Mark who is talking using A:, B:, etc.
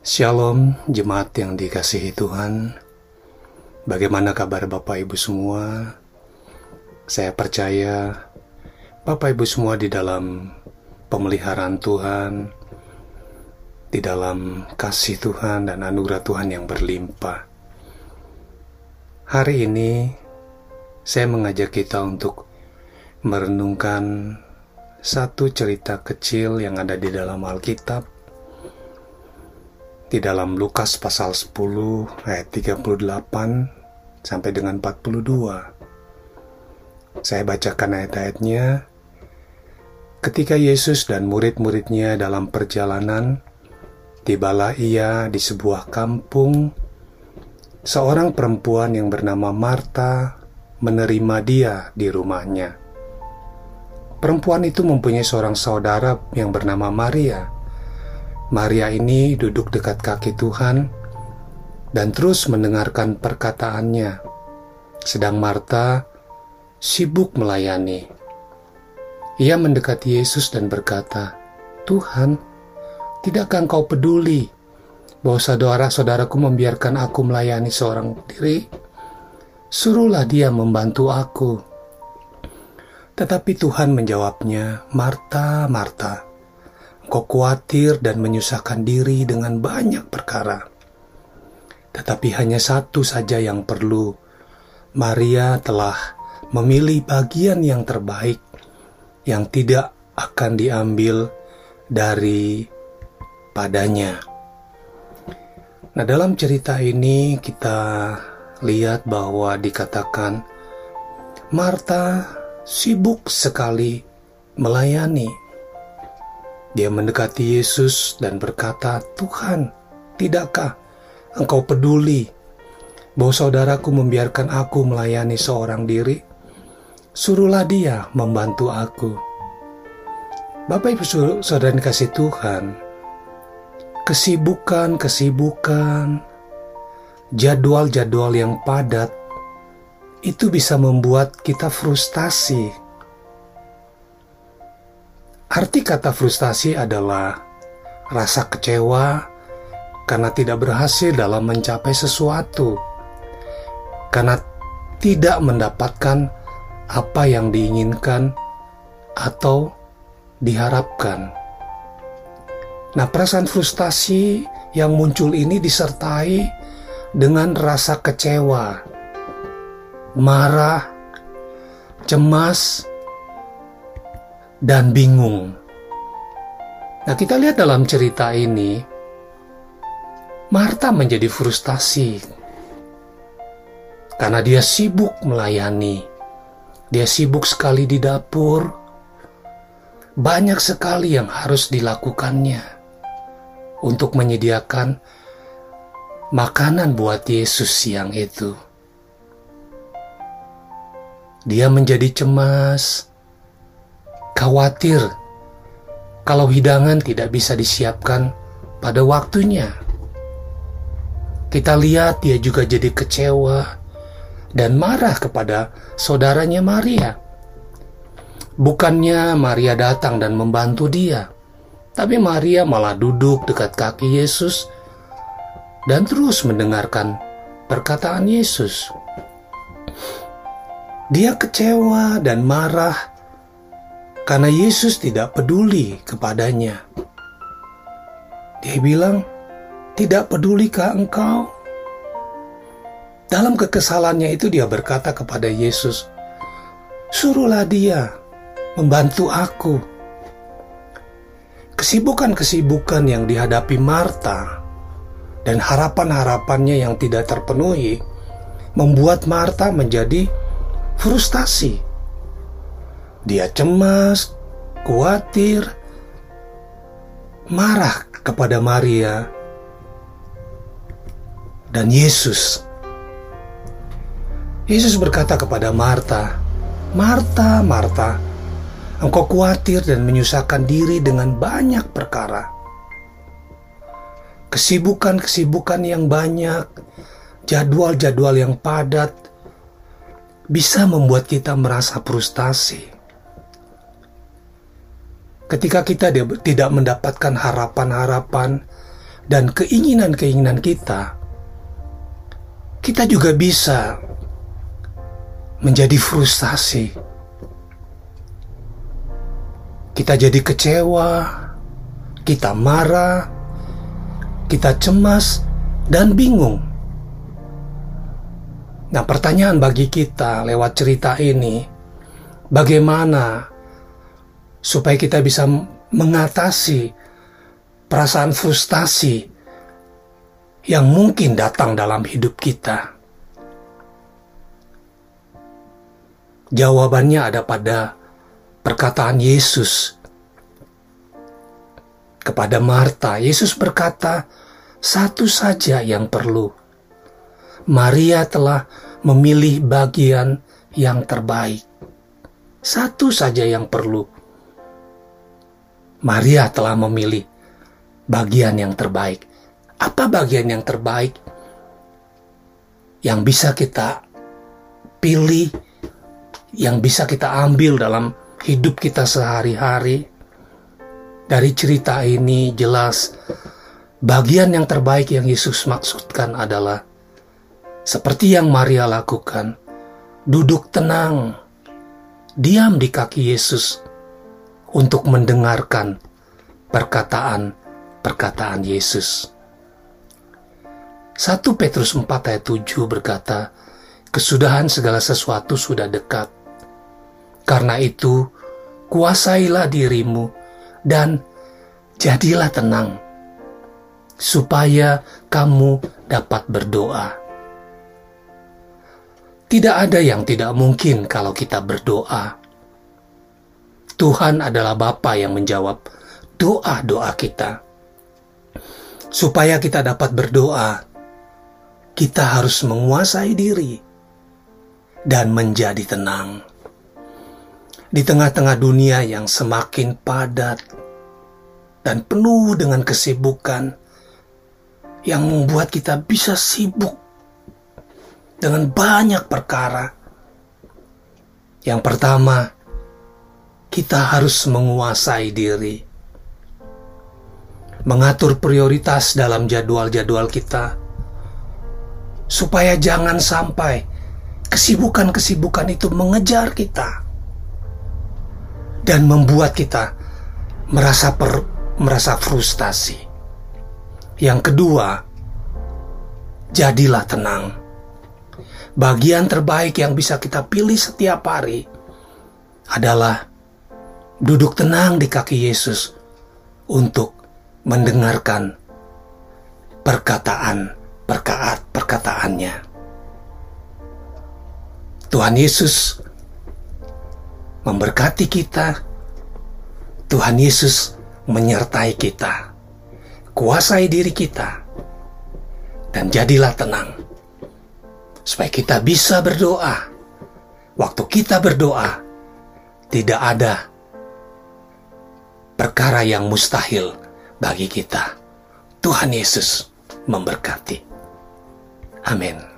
A: Shalom jemaat yang dikasihi Tuhan. Bagaimana kabar Bapak Ibu semua? Saya percaya Bapak Ibu semua di dalam pemeliharaan Tuhan Di dalam kasih Tuhan dan anugerah Tuhan yang berlimpah. Hari ini saya mengajak kita untuk merenungkan satu cerita kecil yang ada di dalam Alkitab di dalam Lukas pasal 10 ayat 38 sampai dengan 42. Saya bacakan ayat-ayatnya. Ketika Yesus dan murid-muridnya dalam perjalanan, tibalah ia di sebuah kampung. Seorang perempuan yang bernama Marta menerima dia di rumahnya. Perempuan itu mempunyai seorang saudara yang bernama Maria Maria ini duduk dekat kaki Tuhan dan terus mendengarkan perkataannya, sedang Marta sibuk melayani. Ia mendekati Yesus dan berkata, "Tuhan, tidakkah Engkau peduli bahwa saudara-saudaraku membiarkan aku melayani seorang diri? Suruhlah dia membantu aku." Tetapi Tuhan menjawabnya, "Marta, Marta, Kau khawatir dan menyusahkan diri dengan banyak perkara. Tetapi hanya satu saja yang perlu. Maria telah memilih bagian yang terbaik yang tidak akan diambil dari padanya. Nah, dalam cerita ini kita lihat bahwa dikatakan Marta sibuk sekali melayani dia mendekati Yesus dan berkata, "Tuhan, tidakkah Engkau peduli bahwa saudaraku membiarkan aku melayani seorang diri? Suruhlah dia membantu aku." Bapak Ibu Saudara kasih Tuhan, kesibukan-kesibukan, jadwal-jadwal yang padat itu bisa membuat kita frustasi Arti kata frustasi adalah rasa kecewa karena tidak berhasil dalam mencapai sesuatu, karena tidak mendapatkan apa yang diinginkan atau diharapkan. Nah, perasaan frustasi yang muncul ini disertai dengan rasa kecewa, marah, cemas, dan bingung. Nah, kita lihat dalam cerita ini, Marta menjadi frustasi karena dia sibuk melayani. Dia sibuk sekali di dapur. Banyak sekali yang harus dilakukannya untuk menyediakan makanan buat Yesus siang itu. Dia menjadi cemas, khawatir kalau hidangan tidak bisa disiapkan pada waktunya. Kita lihat dia juga jadi kecewa dan marah kepada saudaranya Maria. Bukannya Maria datang dan membantu dia, tapi Maria malah duduk dekat kaki Yesus dan terus mendengarkan perkataan Yesus. Dia kecewa dan marah karena Yesus tidak peduli kepadanya. Dia bilang, "Tidak pedulikah engkau?" Dalam kekesalannya itu dia berkata kepada Yesus, "Suruhlah dia membantu aku." Kesibukan-kesibukan yang dihadapi Marta dan harapan-harapannya yang tidak terpenuhi membuat Marta menjadi frustasi dia cemas, khawatir, marah kepada Maria dan Yesus. Yesus berkata kepada Marta, "Marta, Marta, engkau khawatir dan menyusahkan diri dengan banyak perkara. Kesibukan-kesibukan yang banyak, jadwal-jadwal yang padat bisa membuat kita merasa frustasi." Ketika kita tidak mendapatkan harapan-harapan dan keinginan-keinginan kita, kita juga bisa menjadi frustasi. Kita jadi kecewa, kita marah, kita cemas, dan bingung. Nah, pertanyaan bagi kita lewat cerita ini, bagaimana supaya kita bisa mengatasi perasaan frustasi yang mungkin datang dalam hidup kita? Jawabannya ada pada perkataan Yesus kepada Marta. Yesus berkata, "Satu saja yang perlu. Maria telah memilih bagian yang terbaik. Satu saja yang perlu. Maria telah memilih bagian yang terbaik. Apa bagian yang terbaik yang bisa kita pilih, yang bisa kita ambil dalam hidup kita sehari-hari? Dari cerita ini jelas bagian yang terbaik yang Yesus maksudkan adalah seperti yang Maria lakukan, duduk tenang, diam di kaki Yesus untuk mendengarkan perkataan perkataan Yesus. 1 Petrus 4 ayat 7 berkata, Kesudahan segala sesuatu sudah dekat. Karena itu, kuasailah dirimu dan jadilah tenang, supaya kamu dapat berdoa. Tidak ada yang tidak mungkin kalau kita berdoa. Tuhan adalah Bapa yang menjawab doa-doa kita supaya kita dapat berdoa, kita harus menguasai diri dan menjadi tenang. Di tengah-tengah dunia yang semakin padat dan penuh dengan kesibukan yang membuat kita bisa sibuk dengan banyak perkara. Yang pertama, kita harus menguasai diri mengatur prioritas dalam jadwal-jadwal kita, supaya jangan sampai kesibukan-kesibukan itu mengejar kita dan membuat kita merasa per, merasa frustasi. Yang kedua, jadilah tenang. Bagian terbaik yang bisa kita pilih setiap hari adalah duduk tenang di kaki Yesus untuk mendengarkan perkataan perkaat perkataannya. Tuhan Yesus memberkati kita. Tuhan Yesus menyertai kita. Kuasai diri kita. Dan jadilah tenang. Supaya kita bisa berdoa. Waktu kita berdoa, tidak ada perkara yang mustahil bagi kita. Tuhan Yesus memberkati. Amin.